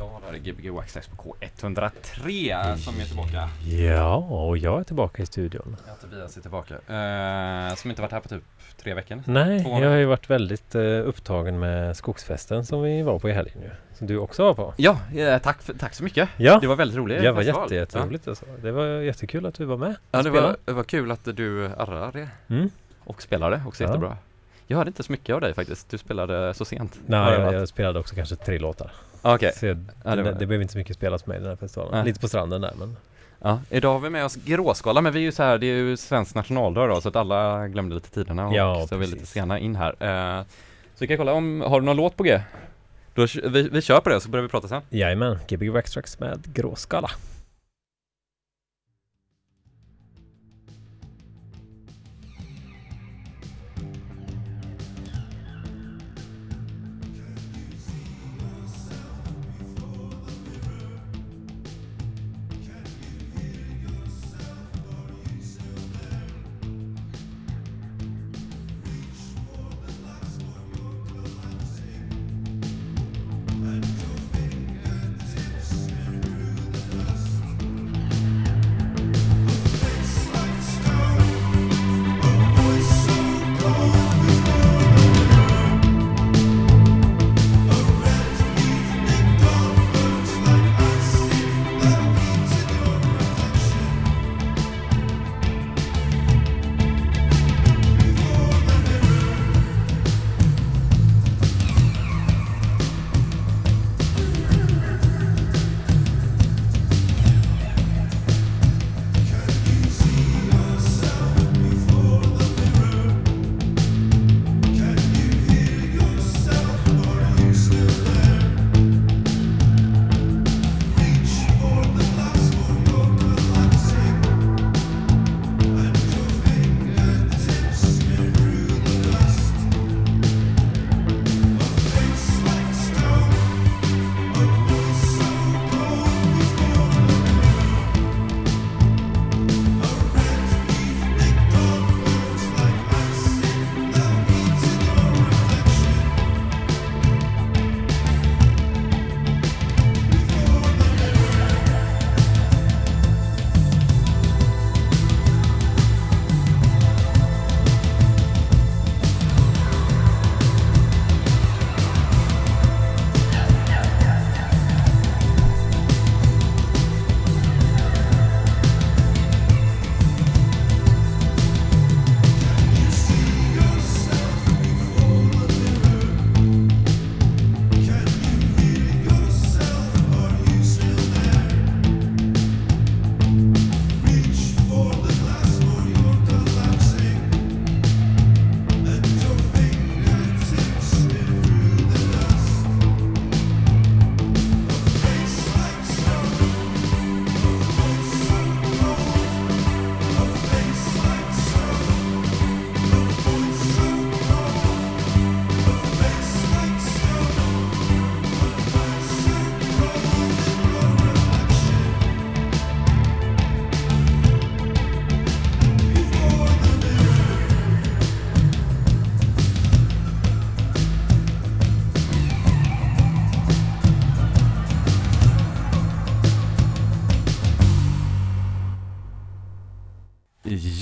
Ja, där är Gbg Waxtrax på K103 som är tillbaka. Ja, och jag är tillbaka i studion. Ja, Tobias är tillbaka. Eh, som inte varit här på typ tre veckor. Nej, jag har ju varit väldigt eh, upptagen med skogsfesten som vi var på i helgen nu. Som du också var på. Ja, eh, tack, för, tack så mycket. Ja, Det var väldigt roligt. det var jätte, jätteroligt alltså. Det var jättekul att du var med. Ja, det var, det var kul att du arrade Mm. och spelade också Ja. jättebra. Jag hörde inte så mycket av dig faktiskt. Du spelade så sent. Nej, jag jag, spelade också kanske tre låtar. Okej. Så jag, Ja, det det, var- det, blev inte så mycket spelat för mig den här festivalen. Nej. Lite på stranden där men. Ja, idag har vi med oss Gråskala, men vi är ju så här, det är ju svensk nationaldag då, så att alla glömde lite tiderna och Ja, så är vi lite precis. sena in här. Eh, så vi kan kolla om, har du någon låt på G? Då, vi, vi kör på det så börjar vi prata sen. Jajamän, Gbg Waxtrax med gråskala.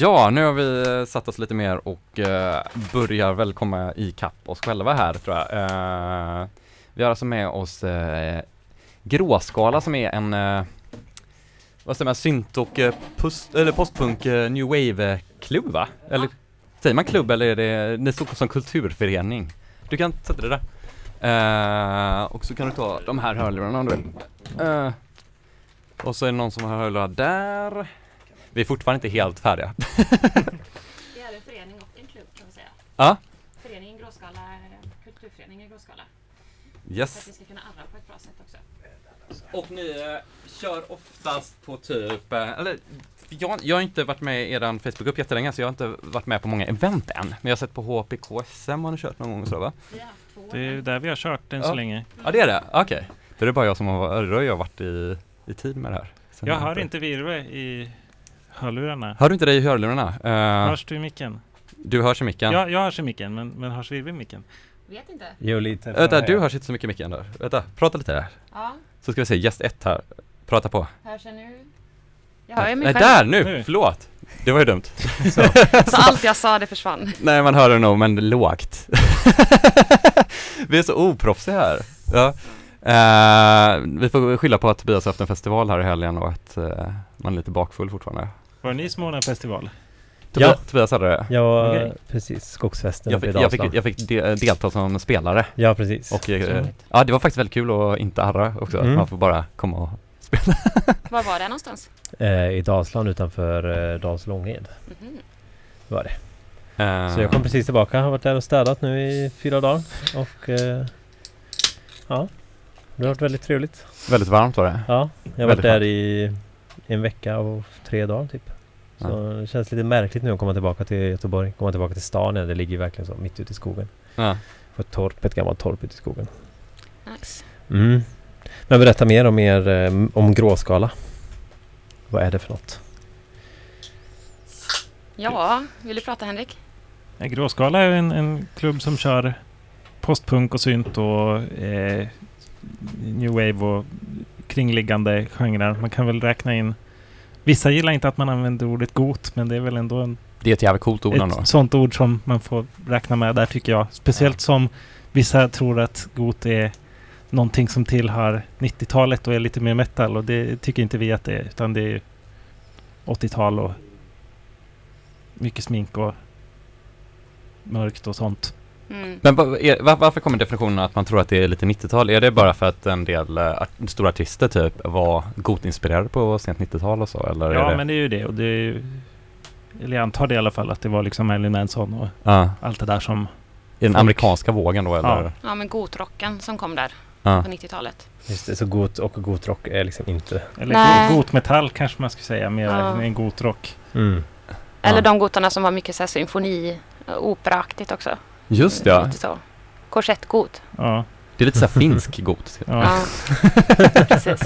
Ja, nu har vi eh, satt oss lite mer och eh, börjar väl komma ikapp oss själva här tror jag. Eh, vi har alltså med oss eh, Gråskala som är en eh, vad säger man, synt och eh, post, eller postpunk eh, new wave-klubb va? Eller säger man klubb eller är det, ni står som kulturförening? Du kan sätta det där. Och så kan du ta de här hörlurarna om du vill. Och så är det någon som har hörlurar där. Vi är fortfarande inte helt färdiga. Det är en förening och en klubb kan man säga. Ja. Föreningen Gråskala kulturföreningen Gråskala. För att Yes. vi ska kunna arra på ett bra sätt också. Och ni eh, kör oftast på typ, eh, eller jag, jag har inte varit med i eran Facebookgrupp jättelänge så jag har inte varit med på många event än. Men jag har sett på HPKSM har ni kört någon gång så va? Vi har haft två. Det är där vi har kört än Ja. så länge. Ja det är det, okej. Då är det bara jag som har, då har jag varit i, i tid med det här. Sen Jag har hör inte virve i hörlurarna. Hör du inte dig i hörlurarna? Eh, Hörs du i micken? du hörs i micken? Ja, jag hörs i micken, men, men hörs virve i micken? Vet inte. Jo, lite. Vänta, du hörs inte så mycket i micken där. Vänta, prata lite där. Ja. Så ska vi se, gäst ett här. Prata på. Hörs jag nu? Jag hör ju mig Nej, själv. där nu! Nu. Förlåt! Det var ju dumt. Så allt jag sa det försvann. Nej, man hör det nog, men lågt. vi är så oproffsiga här. Ja. Eh, vi får skylla på att Tobias har haft en festival här i helgen och att eh, man är lite bakfull fortfarande. Var det ni som ordnade festival? Tobias, Ja. Tobias hade det. Ja, Okej. precis. Skogsfesten Jag fick, jag fick, Dalsland. jag fick de, delta som spelare Ja, precis. och eh, ja, det var faktiskt väldigt kul att inte arra också. Mm. Man får bara komma och Var var det någonstans? Eh, I Dalsland utanför eh, Dals Långed Mhm. var det. eh, Så jag kom precis tillbaka. Har varit där och städat nu i fyra dagar. Och eh, ja, det har varit väldigt trevligt. Väldigt varmt var det. Ja, jag har varit där i en vecka och tre dagar typ. Så Ja. det känns lite märkligt nu att komma tillbaka till Göteborg. Komma tillbaka till stan. Det ligger ju verkligen så mitt ute i skogen. Ja. På ett torp, ett gammalt torp ute i skogen. Nice. Mm. Men berätta mer om er, eh, om gråskala. Vad är det för något? Ja, vill du prata Henrik? Ja, Gråskala är en, en klubb som kör postpunk och synt och eh, new wave och kringliggande genrer. Man kan väl räkna in Vissa gillar inte att man använder ordet got, men det är väl ändå en, Det är ett jävligt coolt ord ändå. ett sånt ord som man får räkna med där tycker jag. Speciellt som vissa tror att got är någonting som tillhör 90-talet och är lite mer metal och det tycker inte vi att det är. Utan det är 80-tal och mycket smink och mörkt och sånt. Mm. Men va- är, va- varför kommer definitionen att man tror att det är lite 90-tal? Är det bara för att en del art- stora artister typ var gotinspirerade på sent 90-tal och så? Eller Ja, är det... men det är ju det. Och det är ju, eller jag antar det i alla fall att det var liksom Marilyn Manson och Ja. allt det där som... I den Folk- amerikanska vågen då eller? Ja. Ja, men gotrocken som kom där Ja. på 90-talet. Just det, så got och gotrock är liksom inte... Eller Nej. gotmetall kanske man ska säga mer Ja. än gotrock. Mm. Eller de gotarna som var mycket så här symfoni, operaaktigt också. Just det, ja. Lite så. Korsettgot. Ja, Det är lite såhär finsk got. ja. Ja, precis.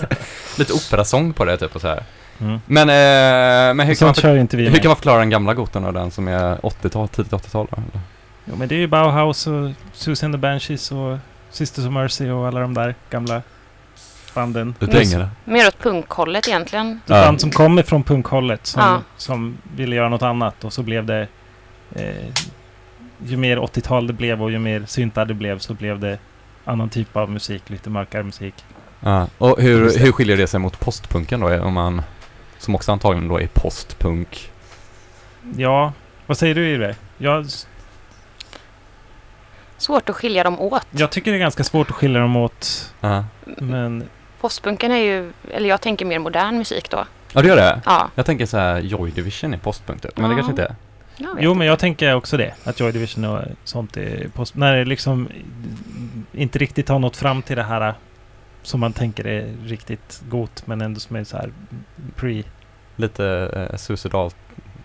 Lite operasång på det typ och så här. Mm. Men, eh, men hur, kan man hur med. kan man förklara den gamla goten och den som är 80-tal, tidigt 80-tal då? eller? Jo, men det är ju Bauhaus och Susie and the Banshees och Sisters of Mercy och alla de där gamla banden. Du dänger? Mer åt punkhållet egentligen. Det band som kommer från punkhållet som, Ja. som ville göra något annat och så blev det eh, ju mer 80-tal det blev och ju mer syntar det blev så blev det annan typ av musik, lite mörkare musik. Ja. Och hur, det. hur skiljer det sig mot postpunken då? Om man, som också antagligen då är postpunk. Ja, vad säger du Irve? Jag, Svårt att skilja dem åt. jag tycker det är ganska svårt att skilja dem åt, Ja. men Postpunken är ju, eller jag tänker mer modern musik då. Ja, du gör det? Ja. Jag tänker så här Joy Division är postpunk typ, men det Ja. kanske inte är? Jo, men jag tänker också det. Att Joy Division och sånt är post... När det liksom inte riktigt har nått fram till det här som man tänker är riktigt gott men ändå som är så här pre... Lite eh, suicidal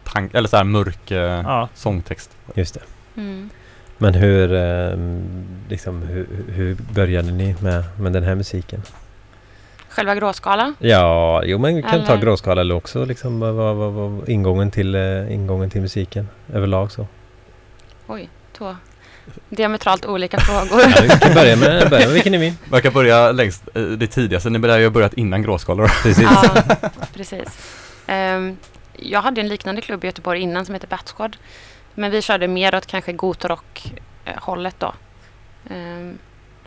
tank, eller så här mörk eh, Ja, sångtext. Just det. Mm. Men hur, eh, liksom, hur, hur började ni med, med den här musiken? Själva gråskala. Ja, jo men vi kan ta Eller- gråskala eller också liksom vad, vad, vad, vad, ingången, till, eh, ingången till musiken överlag så. Oj, två diametralt olika frågor. Ja, vi kan börja med, börja med vilken ni vill. Man kan börja längst, eh, det tidigaste, ni börjar ju ha börjat innan gråskalor. Precis. ja, precis. Ehm, jag hade en liknande klubb i Göteborg innan som heter Bat Squad. Men vi körde mer åt kanske gotrock-hållet då. Um,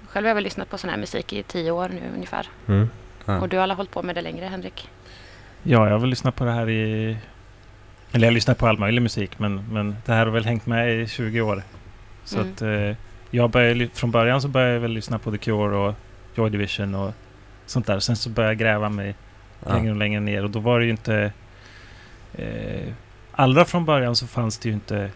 själv har jag väl lyssnat på sån här musik i tio år nu ungefär. Mm. Ja. Och du har alla hållit på med det längre, Henrik? ja, jag har väl lyssnat på det här i... Eller jag lyssnar på all möjlig musik men, men det här har väl hängt med i 20 år. Så Mm. att eh, jag började, från början så började jag väl lyssna på The Cure och Joy Division och sånt där. Sen så började jag gräva mig längre och längre ner och då var det ju inte... Eh, allra från början så fanns det ju inte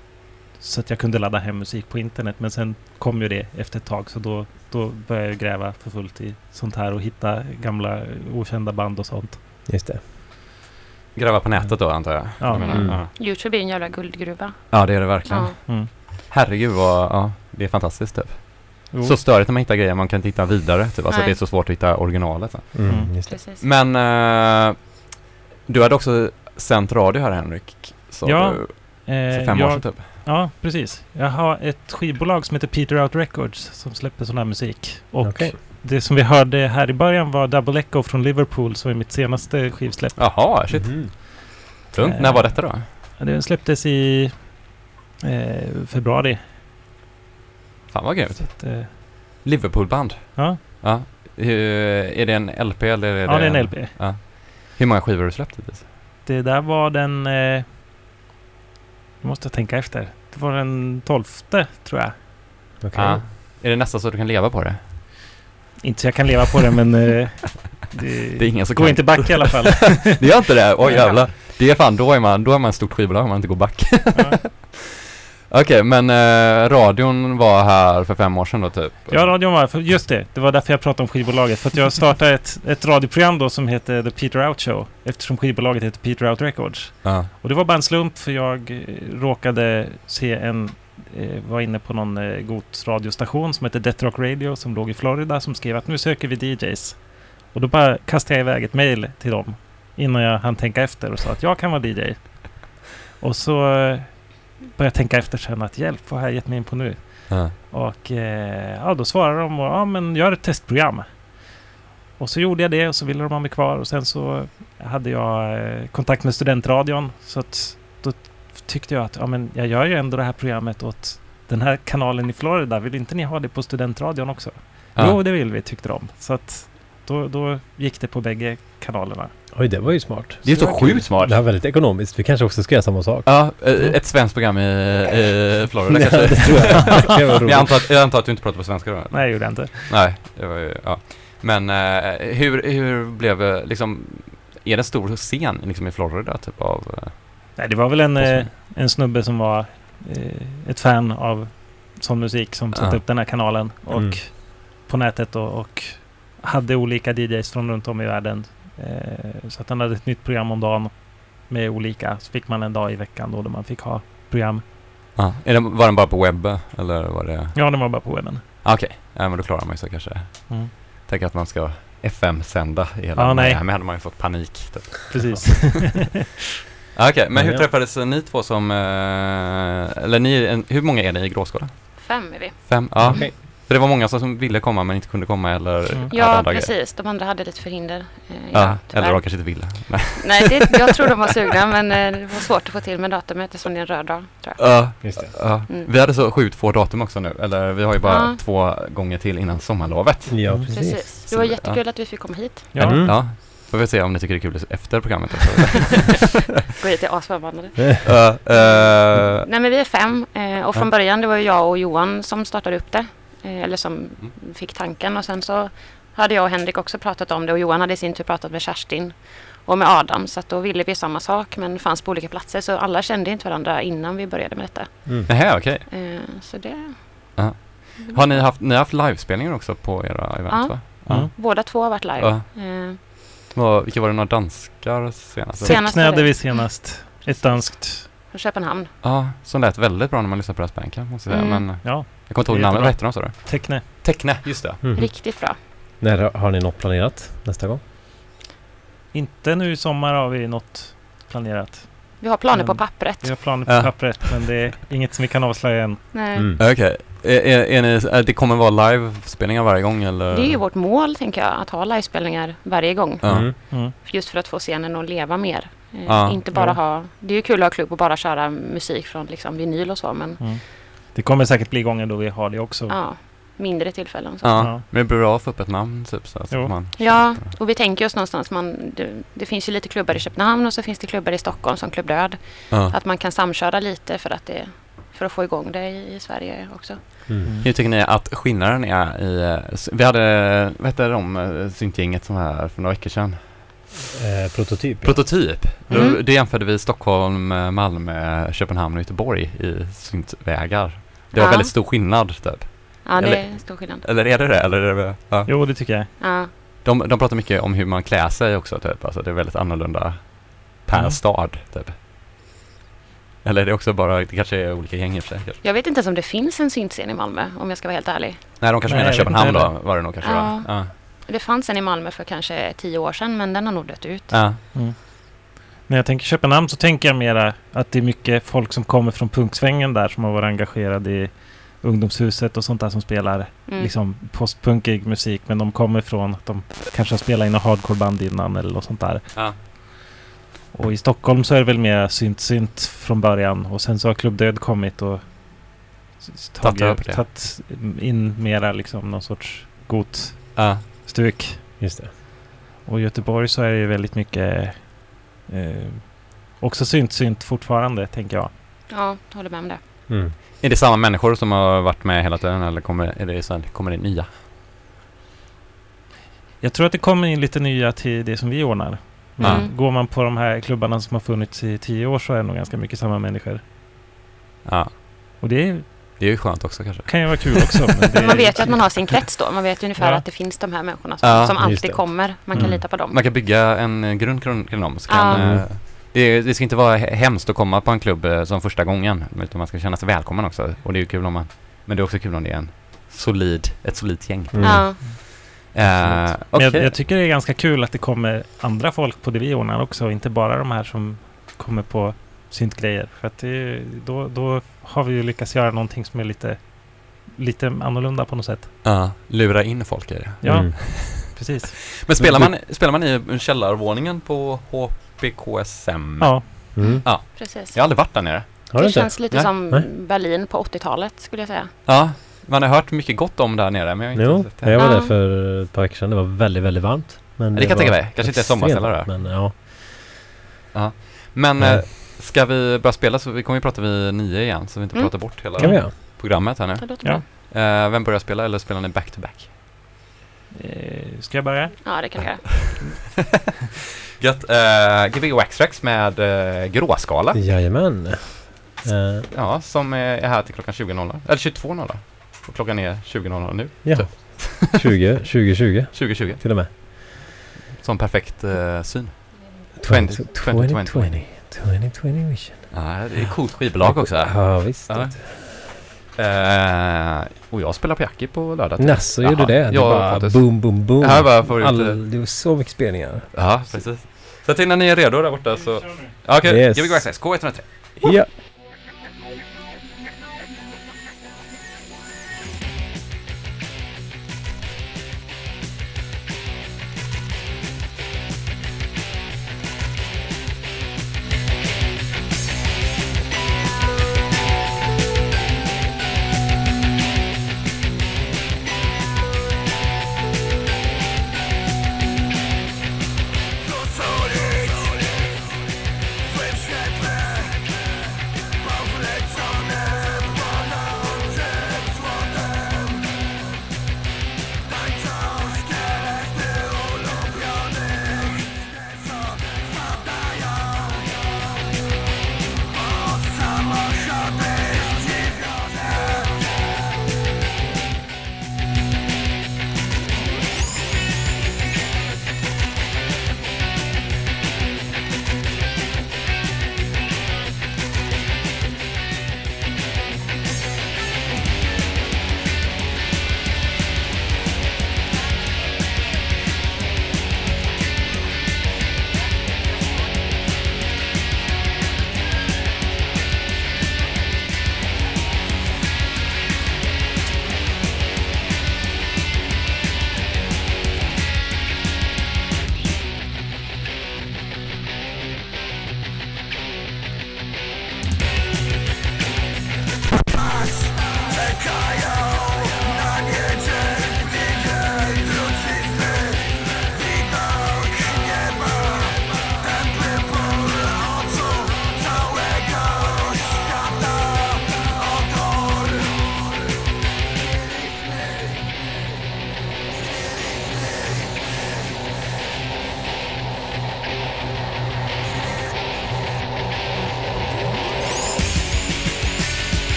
så att jag kunde ladda hem musik på internet men sen kom ju det efter ett tag så då, då började jag gräva för fullt i sånt här och hitta gamla okända band och sånt. Just det. Gräva på nätet då antar jag? Ja. Jag menar, Mm. ja. Youtube är en jävla guldgruva. ja, det är det verkligen. Ja. Mm. Herregud vad, ja, det är fantastiskt typ. Jo. Så störigt när man hittar grejer man kan inte hitta vidare typ. Alltså Nej. det är så svårt att hitta originalet. Så. Mm, Mm. just det. Precis. Men eh, du hade också sänt radio här Henrik. Så Ja, du, Eh, för fem år sedan typ. Ja, precis. Jag har ett skivbolag som heter Peter Out Records som släpper sån här musik. Och Okej. det som vi hörde här i början var Double Echo från Liverpool som är mitt senaste skivsläpp. Jaha, shit. Mhm. Tungt. Eh, När var detta då? Ja, Det släpptes i eh, februari. Fan vad grymt. Att, eh, Liverpoolband. ja, Ja. Hur, är det en LP eller är ja, det är en LP. Hur många skivor har du släppt hittills? Det där var den... Eh, nu måste jag tänka efter. Det var den tolfte, tror jag. Okej. Ja. Är det nästan så att du kan leva på det? Inte så jag kan leva på det, men... Eh, det, Det är ingen som går kan. inte back i alla fall. Det gör inte det? Oj jävlar. Det är fan, då är man, då är man ett stort skivbolag om man inte går back. Ja. Okej, men eh, radion var här för fem år sedan då typ? Ja, radion var... För just det, det var därför jag pratade om skivbolaget. För att jag startade ett, ett radioprogram då som heter The Peter Out Show. Eftersom skivbolaget heter Peter Out Records. Ja. Och det var bara en slump för jag eh, råkade se en... Eh, var inne på någon eh, Gots radiostation som heter Death Rock Radio som låg i Florida som skrev att nu söker vi DJs. Och då bara kastade jag iväg ett mail till dem innan jag hann tänka efter och sa att jag kan vara DJ. Och så eh, började tänka efter sen att hjälp, vad har jag gett mig in på nu? Ja. Och eh, ja, då svarade de och, ja men gör ett testprogram. Och så gjorde jag det och så ville de ha mig kvar och sen så hade jag eh, kontakt med studentradion. Så att då tyckte jag att ja, men jag gör ju ändå det här programmet åt den här kanalen i Florida. Vill inte ni ha det på studentradion också? Ja. Jo, det vill vi tyckte de. Så att då, då gick det på bägge kanalerna. Oj, det var ju smart. Det är så sjukt smart. Det här är väldigt ekonomiskt. Vi kanske också ska göra samma sak. Ja, eh, ett svenskt program i, i Florida Ja, kanske? det tror jag. Det jag, antar att, jag antar att du inte pratar på svenska då? Nej, det gjorde jag inte. Nej, det var ju, ja. Men eh, hur, hur blev det liksom, är det en stor scen liksom i Florida typ av? eh, Nej, det var väl en, eh, en snubbe som var eh, ett fan av sån musik som satte Ja. upp den här kanalen och Mm. på nätet och, och hade olika DJs från runt om i världen. Eh, så att han hade ett nytt program om dagen med olika. Så fick man en dag i veckan då, då man fick ha program. Ja. Är det, var den bara på webb eller var det? Ja, den var bara på webben. Ah, Okej, ja, men då klarar man ju så kanske. Mm. Tänk att man ska FM-sända i hela Ja, nej. Miami hade man ju fått panik. Typ. Precis. Ah, Okej, men Ja, hur ja. träffades ni två som, eh, eller ni, en, hur många är ni i Gråskåda? Fem är vi. Fem? Ja. Okej. För det var många som, ville komma men inte kunde komma eller Mm. Ja, precis. De andra hade lite förhinder. Eh, Ja, tyvärr. eller de kanske inte ville. Nej. Nej, det, jag tror de var sugna men eh, det var svårt att få till med datumet eftersom det är en röd dag. Tror jag. Ja, Just det. ja. Mm. Vi hade så sjukt få datum också nu, eller vi har ju bara Ja. två gånger till innan sommarlovet. Ja, Mm. precis. Precis. Det var jättekul att vi fick komma hit. Ja. Mm. Ja, får vi se om ni tycker det är kul efter programmet också. Gå hit är asförbannade. Ja, eh, Nej men vi är fem eh, och från Ja. början det var ju jag och Johan som startade upp det. Eh, eller som Mm. fick tanken och sen så hade jag och Henrik också pratat om det och Johan hade i sin tur pratat med Kerstin och med Adam så att då ville vi samma sak men fanns på olika platser så alla kände inte varandra innan vi började med detta. Mm. Nähä, okej. Eh, så det... Ja. Har ni haft, ni har haft livespelningar också på era event Ja. va? Mm. Båda två har varit live. Ja. Eh, Vad, vilka var det, några danskar senast? Senast var vi senast. Ett danskt. från Köpenhamn. Ja, som lät väldigt bra när man lyssnade på deras bandcamp måste jag säga. Mm. Men Ja, jag kommer inte ihåg namnet, vad hette de sa du? Teckne. Teckne, just det. Mhm. Riktigt bra. När har ni något planerat nästa gång? Inte nu i sommar har vi något planerat. Vi har planer på Mm. pappret. Vi har planer på Ja. pappret men det är inget som vi kan avslöja än. Nej. Mm. Okej. Är, är, är ni, är, det kommer vara livespelningar varje gång eller? Det är ju vårt mål tänker jag att ha livespelningar varje gång. Mm. Mm. Just för att få scenen att leva mer. Eh, Ja. Inte bara Ja. ha... Det är ju kul att ha klubb och bara köra musik från liksom vinyl och så men Mm. Det kommer säkert bli gånger då vi har det också. ja, mindre tillfällen. Så. Ja, Ja. men det blir bra att få upp ett namn typ så att man Ja, och vi tänker oss någonstans man, det, det finns ju lite klubbar i Köpenhamn och så finns det klubbar i Stockholm som Klubb Död. ja. Att man kan samköra lite för att, det, för att få igång det i, i Sverige också. Mm. Mm. Hur tycker ni att skillnaden är i, vi hade, vad hette de, eh, syntgänget som var här för några veckor sedan? Eh, prototyp. ja. Prototyp. Mm. Då- Det jämförde vi Stockholm, eh, Malmö, Köpenhamn och Göteborg i syntvägar. Det var Ja. väldigt stor skillnad typ. Ja, det Eller- är stor skillnad. Eller är det det? Eller är det, ja. Jo, det tycker jag. Ja, de, de pratar mycket om hur man klär sig också typ. Alltså det är väldigt annorlunda per Mm. stad typ. Eller är det också bara, det kanske är olika gäng i och för sig. kanske. jag vet inte ens om det finns en syntscen i Malmö om jag ska vara helt ärlig. Nej, de kanske Nej, menar Köpenhamn då, var det nog kanske Ja. Ja. Det fanns en i Malmö för kanske tio år sedan men den har nog dött ut. Ja. När jag tänker Köpenhamn så tänker jag mera att det är mycket folk som kommer från punksvängen där som har varit engagerade i ungdomshuset och sånt där som spelar Mm. liksom postpunkig musik. Men de kommer från att de kanske har spelat i något hardcoreband innan eller något sånt där. Ja. Och i Stockholm så är det väl mer synt-synt från början. Och sen så har Klubb Död kommit och Tagit tagit in mera liksom någon sorts got Ja. stuk. Just det. Och i Göteborg så är det ju väldigt mycket eh, också synt-synt fortfarande tänker jag. Ja, håller med om det. Mm. Är det samma människor som har varit med hela tiden eller kommer, är det, så här, kommer det nya? Jag tror att det kommer in lite nya till det som vi ordnar. Men Mm. går man på de här klubbarna som har funnits i tio år så är det nog ganska mycket samma människor. Ja. Och det Det är ju skönt också kanske. kan ju vara kul också. men det, man vet ju att man har sin krets då. Man vet ju ungefär Ja. att det finns de här människorna som, Ja, som alltid kommer. Man kan Mm. lita på dem. Man kan bygga en eh, grund kring dem. Så kan, Ja. eh, det, det ska inte vara he- hemskt att komma på en klubb eh, som första gången. Utan man ska känna sig välkommen också. Och det är ju kul om man... Men det är också kul om det är en solid, ett solidt gäng. Mm. Ja, Eh, Men Okej. jag, jag tycker det är ganska kul att det kommer andra folk på det vi ordnar också. Inte bara de här som kommer på syntgrejer. För att det, då, då har vi ju lyckats göra någonting som är lite, lite annorlunda på något sätt. Ja, lura in folk i det. Ja, Mm. precis. Men spelar man, spelar man i källarvåningen på HPKSM? Ja, Mm. precis. Jag har aldrig varit där nere. Har du det inte? känns lite Nej. som Nej. Berlin på 80-talet skulle jag säga. Ja, man har hört mycket gott om där nere men jag har Jo, inte sett det. jag var Ja. där för ett par veckor sedan. Det var väldigt, väldigt varmt. Men det kan jag tänka mig. Kanske inte är sommarställe där. Men ja. Men Nej. Eh, ska vi börja spela så vi kommer ju prata vid nio igen så vi inte Mm. pratar bort hela kan vi göra. programmet här nu. Det låter Ja. bra. Eh, vem börjar spela eller spelar ni back to back? eh, ska jag börja? Ja, det kan du göra. Gött. Uh, Gbg Waxtrax med uh, gråskala. Jajamän. Eh, Ja, som är är här till klockan 20.00. Eller 22.00. Och klockan är 20.00 nu. ja. 20, 2020 2020. till och med. Som perfekt eh, syn. 20, 20, 2020. 2020 vision. Ja, det är coolt skivbolag också. Ja, visst. Ja. Eh, och jag spelar på Jackie på lördag. Nasso gjorde Jaha, det. Det jag bara boom, boom, boom. Det här var för All, det var så mycket spelningar. Ja, precis. Så att innan ni är redo där borta så... Ja, Okej, Yes. Gbg Waxtrax, K103. Ja.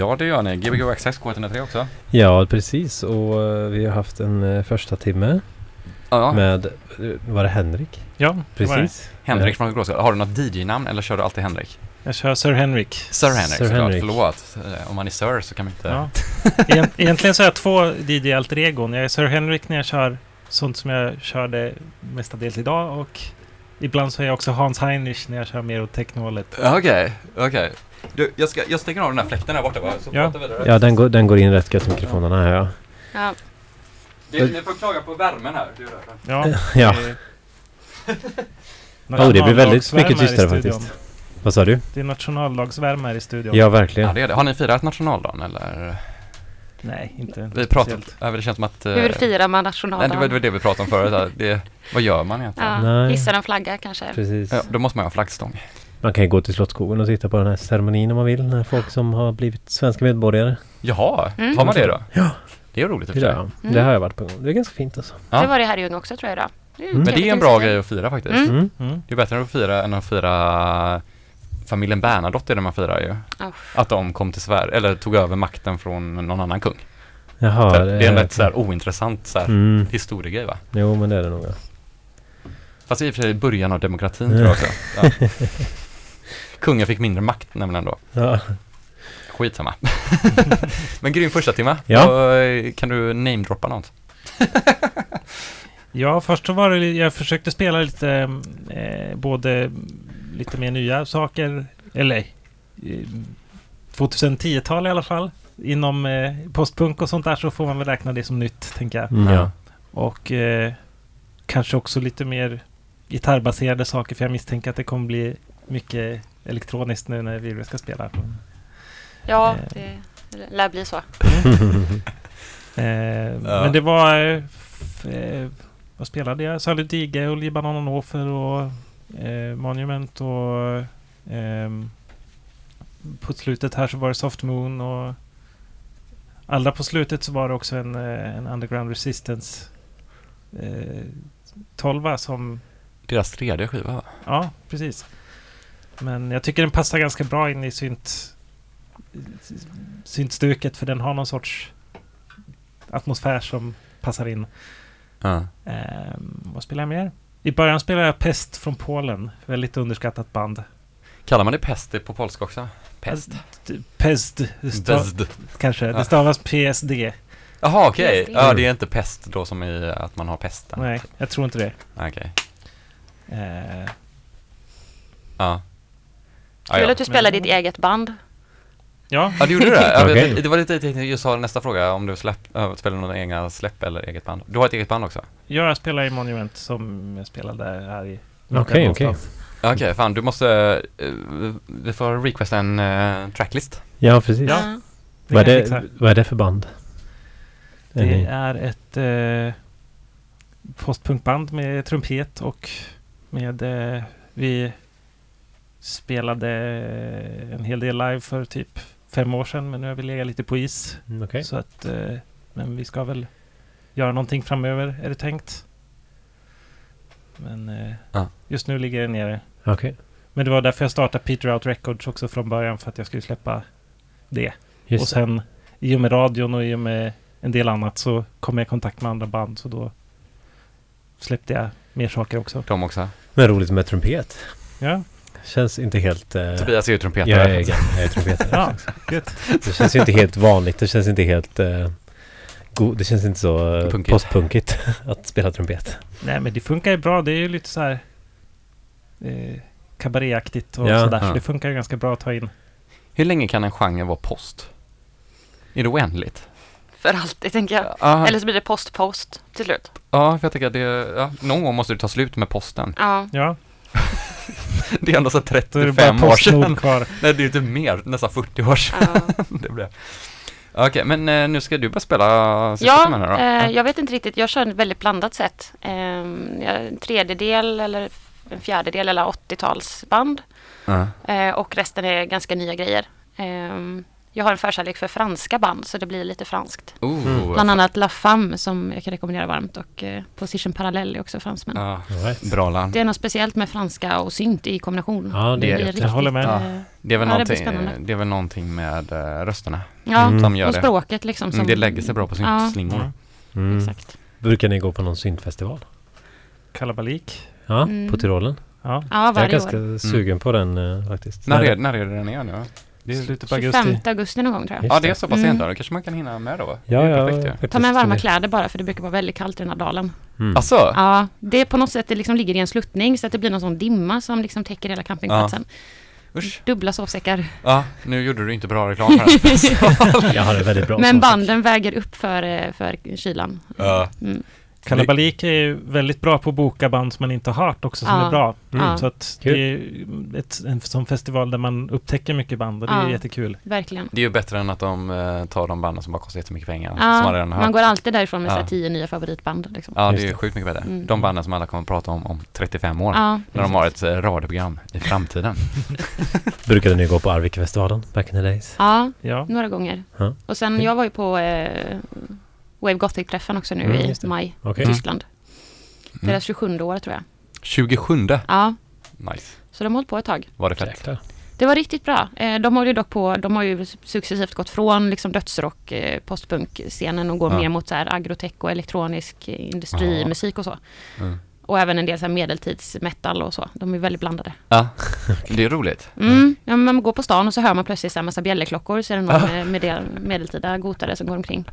Ja, det gör ni. Gbg Access K103 också. Ja, precis. Och eh, vi har haft en eh, första timme Ja, med, eh, var det Henrik? Ja, det var det. Precis. Henrik från Gråskal. Har du något DJ-namn eller kör du alltid Henrik? Jag kör Sir Henrik. Sir Henrik Sir såklart, Henrik. förlåt. Om man är Sir så kan man inte... Ja. Egent- Egentligen så har jag två DJ-alter egon. Jag är Sir Henrik när jag kör sånt som jag körde mestadels idag och ibland så är jag också Hans Heinrich när jag kör mer åt technohållet. Okej, okej. Du, jag, ska, jag stänger av den här fläkten där borta bara, så Ja. pratar vi vidare. Ja, den går, den går in rätt gött i mikrofonerna här ja. Ja. Det, ni får klaga på värmen här. Det är därför. Ja. Ja. det är- Oh, det blir väldigt mycket här i tystare faktiskt. Vad sa du? Det är nationaldagsvärme här i studion. Ja, Ja, verkligen. det är det. Har ni firat nationaldagen eller? Nej, inte Vi speciellt. ja, det känns som att... eh, Hur firar man Nej, nationaldagen? det var det, var det vi pratade om förut. här. Det, vad gör man egentligen? Ja, Nej. hissar en flagga kanske. Precis. Ja, då måste man ha flaggstång. Man kan ju gå till Slottsskogen och titta på den här ceremonin om man vill. När folk som har blivit svenska medborgare. Jaha, Mm. har man det då? Ja. Det är roligt i Det. Mm. det har jag varit på gång. Det är ganska fint alltså. Ja. Det var det här i Ljung också tror jag idag. Mm. Men det är en bra grej att fira faktiskt. Mm. Mm. Mm. Det är bättre att fira än att fira familjen Bernadotte är det man firar ju. Oh. Att de kom till Sverige, eller tog över makten från någon annan kung. Jaha. det, det är en rätt så här ointressant så här, Mm. historiegrej va? Jo, men det är det nog. Ja. Fast i och för sig början av demokratin tror jag också. Ja. Kungen fick mindre makt nämligen då. Ja. Skitsamma. Men grym första timme. Ja. Och, eh, kan du namedroppa något? Ja, först så var det, jag försökte spela lite, eh, både lite mer nya saker, eller eh, 2010-tal i alla fall. Inom eh, postpunk och sånt där så får man väl räkna det som nytt, tänker jag. Mm, ja. Och eh, kanske också lite mer gitarrbaserade saker, för jag misstänker att det kommer bli mycket elektroniskt nu när vi ska spela. Ja, Eh. det lär bli så. Eh, Men det var... eh, f- eh, vad spelade jag? Salut Dige och Libanon och Nofer och eh, Monument och... ehm, på slutet här så var det Soft Moon och... Allra på slutet så var det också en, eh, en Underground Resistance eh, 12 som... Deras tredje skiva va? Ja, precis. Men jag tycker den passar ganska bra in i synt, syntstuket för den har någon sorts atmosfär som passar in. Ja. Ehm, vad spelar jag mer? I början spelade jag Pest från Polen. Väldigt underskattat band. Kallar man det pest på polska också? Pest? Pest, Pest. kanske. Det stavas PSD. Jaha okej, PSD. ja det är inte pest då som i att man har pesten? Nej, jag tror inte det. Okej, Ehm, ja. Ja, Kul att du spelar ditt eget band. Ja, ja, du gjorde det? Ja, Okej. det- Det var lite jag tänkte just ha nästa fråga om du släpp, äh, spelar några egna släpp eller eget band. Du har ett eget band också? ja, jag spelar i Monument som jag spelade här i... Okej, okej. Okej, fan du måste, eh, vi får requesta en eh, tracklist. Ja, precis. Ja. Ja. Vad, är jag det, vad är det för band? Det ni- är ett eh, postpunkband med trumpet och med... Eh, vi spelade en hel del live för typ fem år sedan men nu har vi legat lite på is. Mm, Okej. Så att... Eh, men vi ska väl göra någonting framöver är det tänkt. Men eh, Ja. just nu ligger det nere. Okej. Men det var därför jag startade Peter Out Records också från början för att jag skulle släppa det. Just och sen i och med radion och i och med en del annat så kom jag i kontakt med andra band så då släppte jag mer saker också. De också. Men roligt med trumpet. Ja, Känns inte helt... Eh, Tobias är ju trumpetare. jag är. Jag är trumpetare. ja gött. Det känns ju inte helt vanligt. Det känns inte helt... Eh, go- det känns inte så eh, Punkigt. postpunkigt att spela trumpet. Nej men det funkar ju bra. Det är ju lite så här eh, kabaréaktigt och Ja. sådär. Ja. Så det funkar ju ganska bra att ta in. Hur länge kan en genre vara post? Är det oändligt? För alltid tänker jag. Ja, Eller så blir det post-post till slut. ja, för jag tänker att det, ja, någon gång måste det ta slut med posten. Ja. Ja, Det är ändå så då är det 35 bara år sedan. Kvar. Nej, det är inte mer, nästan 40 år sedan ja. det blev. Okej, men eh, nu ska du börja spela sista Ja, då. eh, jag vet inte riktigt. Jag kör ett väldigt blandat sätt. Eh, en tredjedel eller en fjärdedel eller 80-talsband. Ja. Eh, och resten är ganska nya grejer. Jag har en förkärlek för franska band så det blir lite franskt. Oh, Mm. Bland annat La Femme som jag kan rekommendera varmt och eh, Position Parallel är också fransmän. Ja, All right. bra land. Det är något speciellt med franska och synt i kombination. Ja, det Det är det. det. blir Jag håller med. eh, Det är väl, Ja, det någonting, spännande. det är väl någonting med eh, rösterna Ja, Mm. som gör och det. språket liksom. Mm, Som, det lägger sig bra på Ja. syntslingor. Mm. Mm. Exakt. Brukar ni gå på någon syntfestival? Kalabalik. Ja, Mm. på Tyrolen. Ja, Ja, Jag är varje ganska år. sugen på den eh, faktiskt. När, är, när är det den är nu? Det är, slutet på 25 augusti. augusti någon gång tror jag. Just ja, det är så pass Mm. sent då. Då kanske man kan hinna med då. Ja, ja. perfekt faktiskt. Ta med varma kläder bara för det brukar vara väldigt kallt i den här dalen. Mm. Alltså? Ja, det är på något sätt det liksom ligger i en sluttning så att det blir någon sån dimma som liksom täcker hela campingplatsen. Usch. Dubbla sovsäckar. Ja, nu gjorde du inte bra reklam den. Jag har det väldigt bra. Men sagt. banden väger upp för, eh, för kylan. Ja. Mm. Kalabalik är ju väldigt bra på att boka band som man inte har hört också som Ja. är bra. Mm. Så att Kul. det är ett, en sån festival där man upptäcker mycket band och det är Ja. jättekul. Verkligen. Det är ju bättre än att de eh, tar de banden som bara kostar jättemycket pengar. som Ja, man redan har man hört. går alltid därifrån med Ja. tio nya favoritband. Liksom. Ja, det är ju sjukt mycket bättre. Mm. De banden som alla kommer att prata om om 35 år. Ja, När de har ett eh, radioprogram i framtiden. Brukade ni gå på Arvikafestivalen back in the days? ja, Ja, några gånger. Ja. Och sen, jag var ju på eh, Wave Gothic-träffen också nu Mm, i maj. Okej. Mm. Tyskland. Mm. Deras 27 år tror jag. 27. Ja, Nice. så de har hållit på ett tag. Var det fett? Jäklar. Det var riktigt bra. Eh, De har ju dock på, de har ju successivt gått från liksom dödsrock, eh, postpunk-scenen och går Ja. mer mot så här agrotech och elektronisk eh, industrimusik och så. Mm. Och även en del så här medeltidsmetal och så. De är väldigt blandade. Ja, det är roligt. Mm. Ja, men man går på stan och så hör man plötsligt så här massa bjällerklockor så är det någon med, med del, medeltida gotare som går omkring.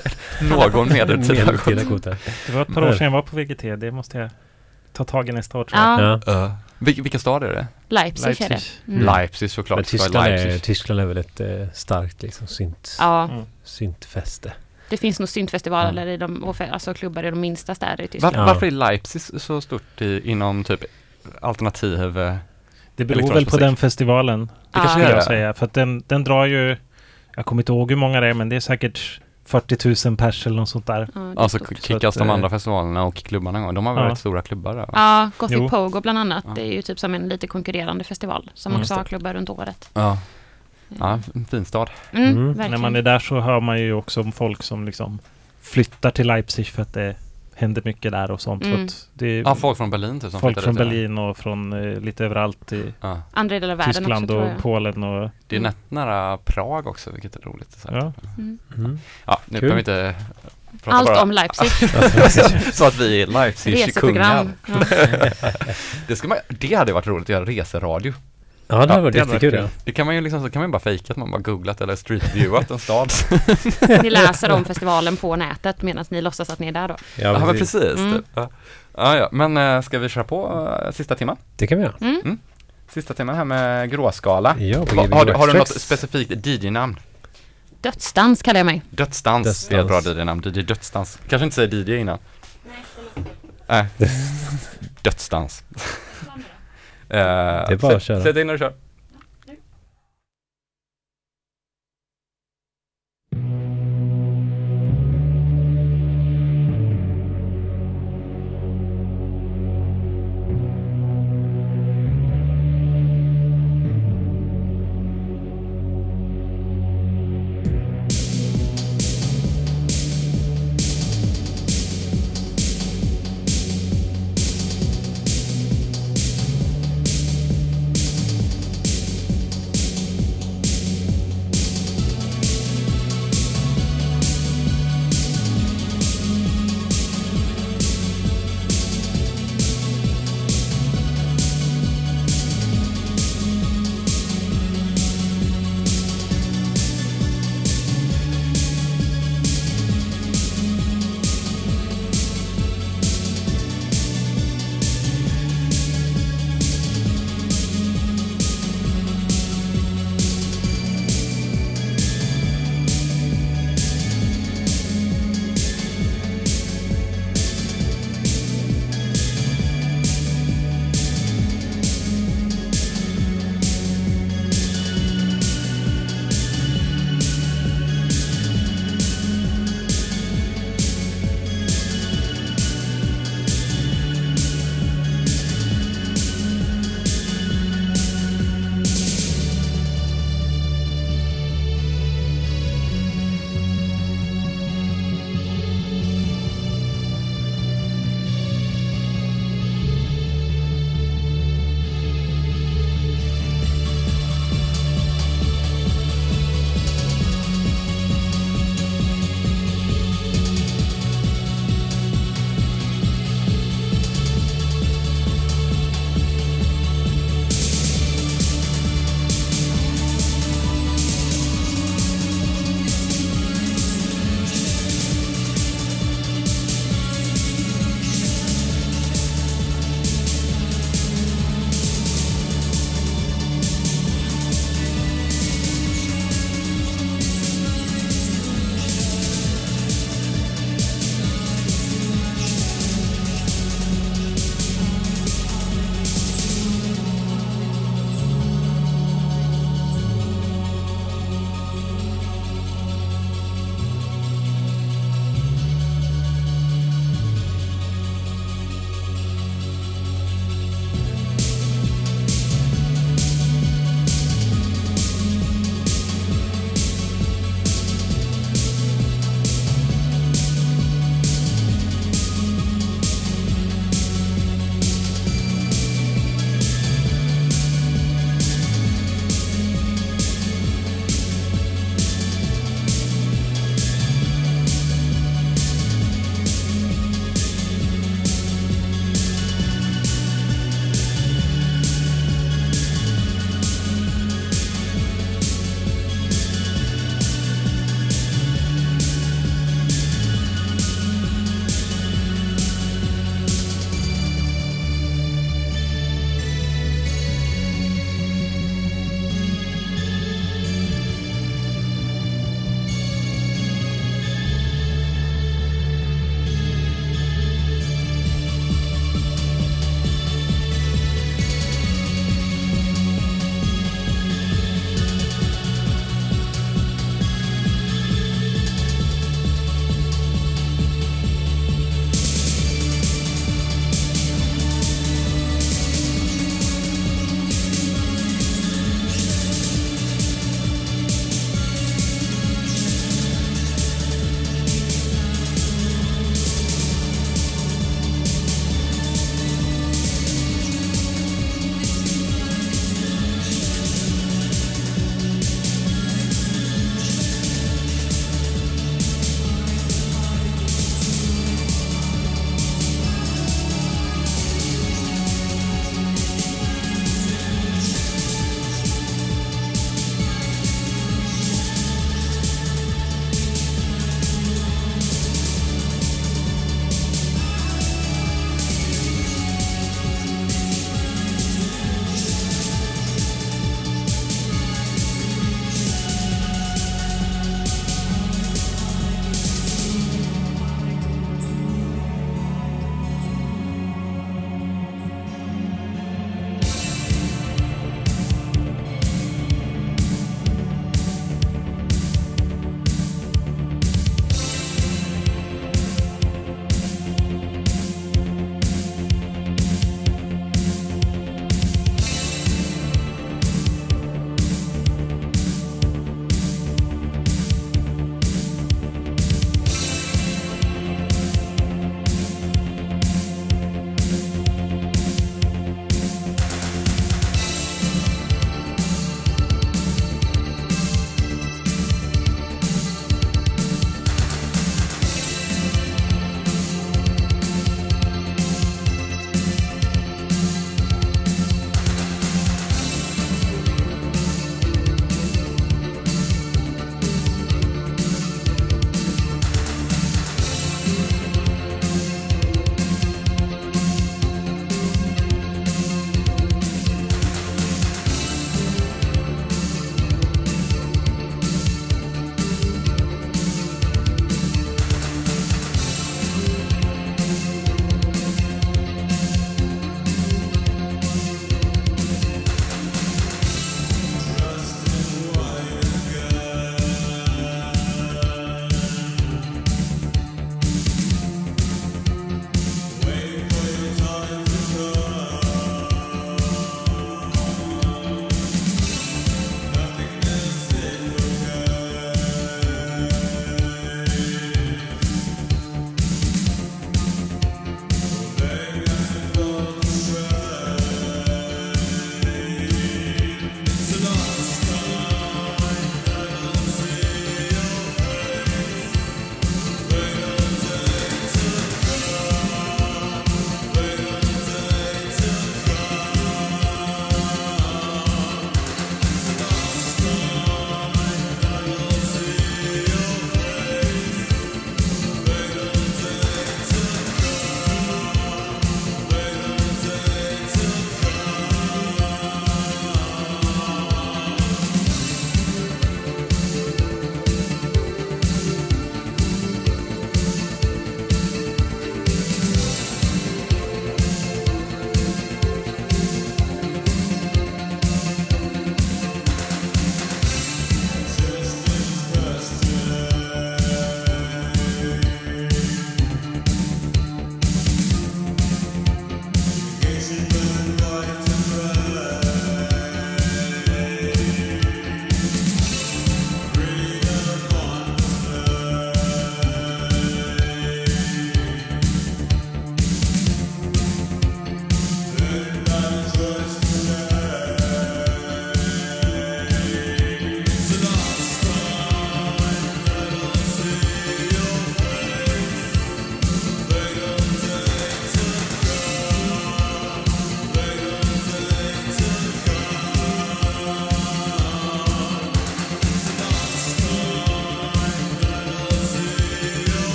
Någon medeltida. Medeltida kotar. det var ett par år sedan jag var på VGT. Det måste jag ta tag i nästa år tror jag. Ja, Ja. Vil- vilka stad är det? Leipzig, är det. Mm. Leipzig såklart. Men Tyskland är, Leipzig. Tyskland är väl ett eh, starkt liksom, synt, Ja, Mm. syntfäste. Det finns nog syntfestivaler i de, alltså klubbar i de minsta städer i Var, Tyskland. Ja. Varför är Leipzig så stort i, inom typ alternativ? eh, Det beror väl på musik. den festivalen, Det kanske är jag säga. För att den, den drar ju, jag kommer inte ihåg hur många det är, men det är säkert 40 000 pers eller något sånt där. Ja, det är Alltså stort. kickas Så de eh, andra festivalerna och klubbarna igång? De har väl Ja. stora klubbar där? va? Ja, Gothic Jo. Pogo bland annat. Ja. Det är ju typ som en lite konkurrerande festival som Mm. också har klubbar runt året. Ja. Ja, en fin stad. Mm, Mm. När man är där så hör man ju också om folk som liksom flyttar till Leipzig för att det händer mycket där och sånt. Mm. Det är Ja, folk från Berlin typ som folk från? Berlin och från eh, lite överallt i Ja. Andra delar av världen Tyskland också och. Polen och Det är Mm. nätt nära Prag också, vilket är roligt. Så, ja. Mm. Mm. ja nu behöver vi inte prata Allt bara om Leipzig. så att vi är Leipzig-kungar. Reseprogram. Ja. Det, ska man, det hade varit roligt att göra reseradio. Ja, det hade varit det jättekul. Ja. Det kan man ju liksom, så kan man ju bara fejka att man bara googlat eller streetviewat en stad. Ni läser om festivalen på nätet medan ni låtsas att ni är där då. Ja, men precis. precis. Mm. Typ. Ja. Ja, ja, men äh, ska vi köra på äh, sista timmen? Det kan vi göra. Mm. Sista timmen här med gråskala. Ja, på har, du, har du något specifikt DJ-namn? Dödsdans kallar jag mig. Dödsdans, det är ett bra Dödsdans. DJ-namn. DJ Dödsdans. Kanske inte säger DJ innan. Nej. Dödsdans. Det är bara att köra. Sätt in när du kör.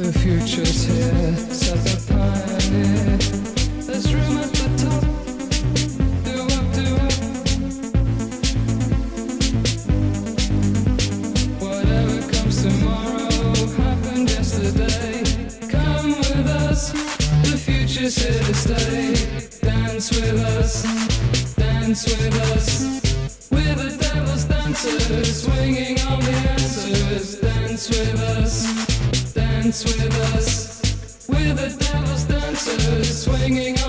The future's here, set the pioneer. There's room at the top. Do do. Whatever comes tomorrow happened yesterday. Come with us, the future's here to stay. Dance with us, dance with us. We're the devil's dancers, swinging. dance with us. We're the devil's dancers swinging.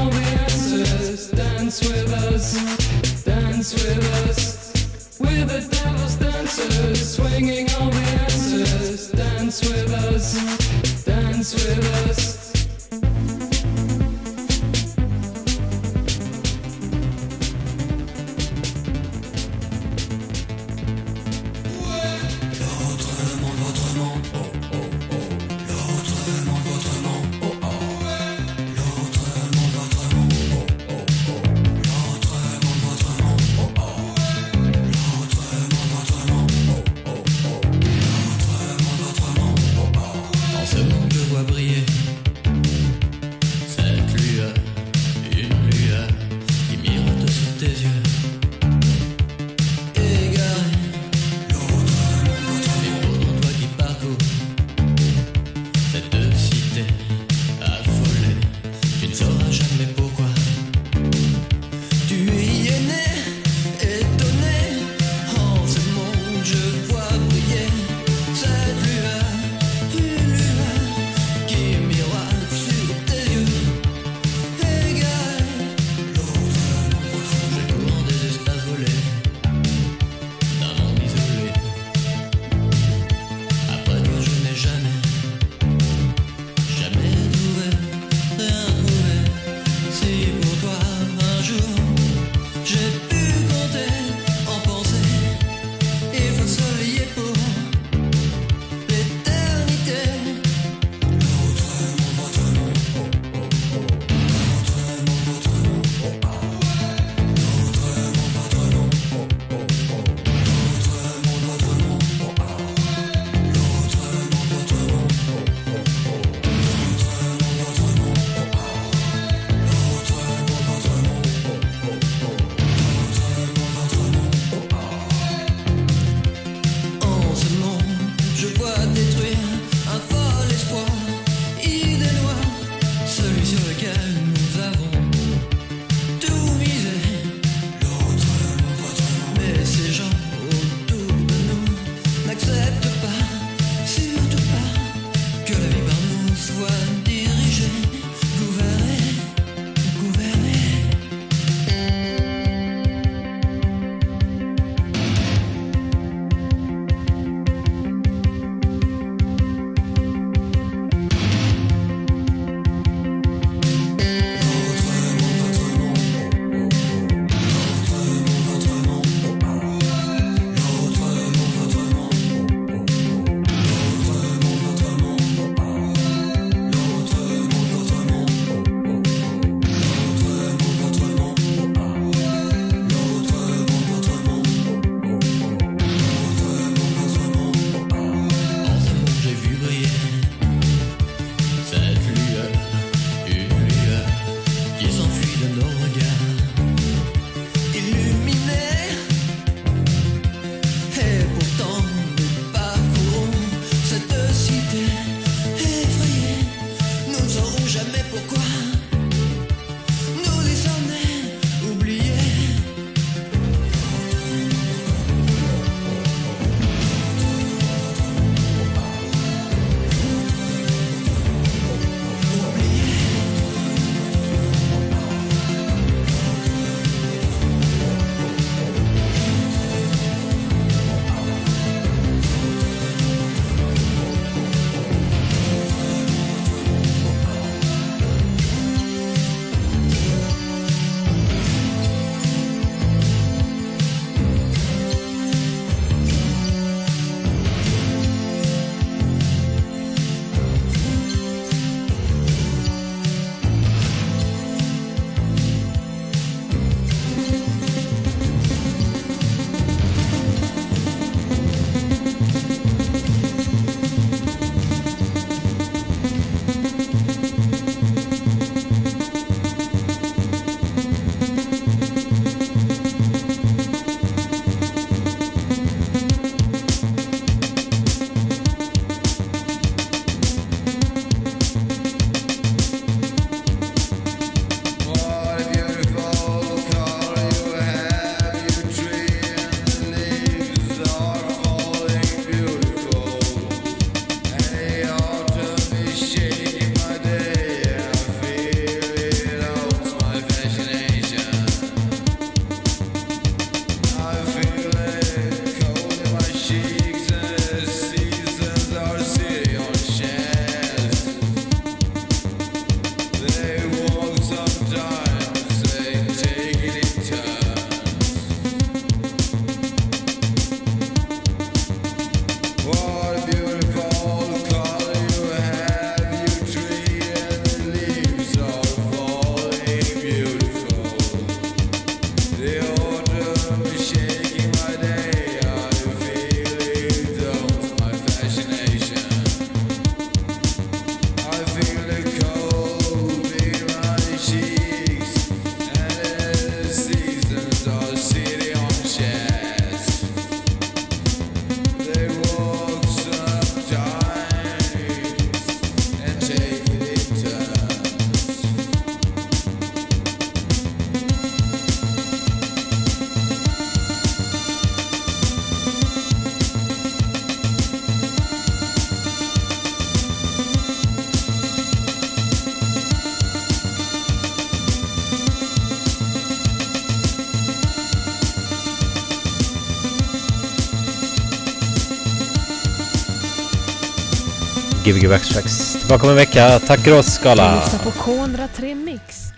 Gbg Backtracks. Tillbaka om en vecka. Tack för oss Du lyssnar på K103 Mix.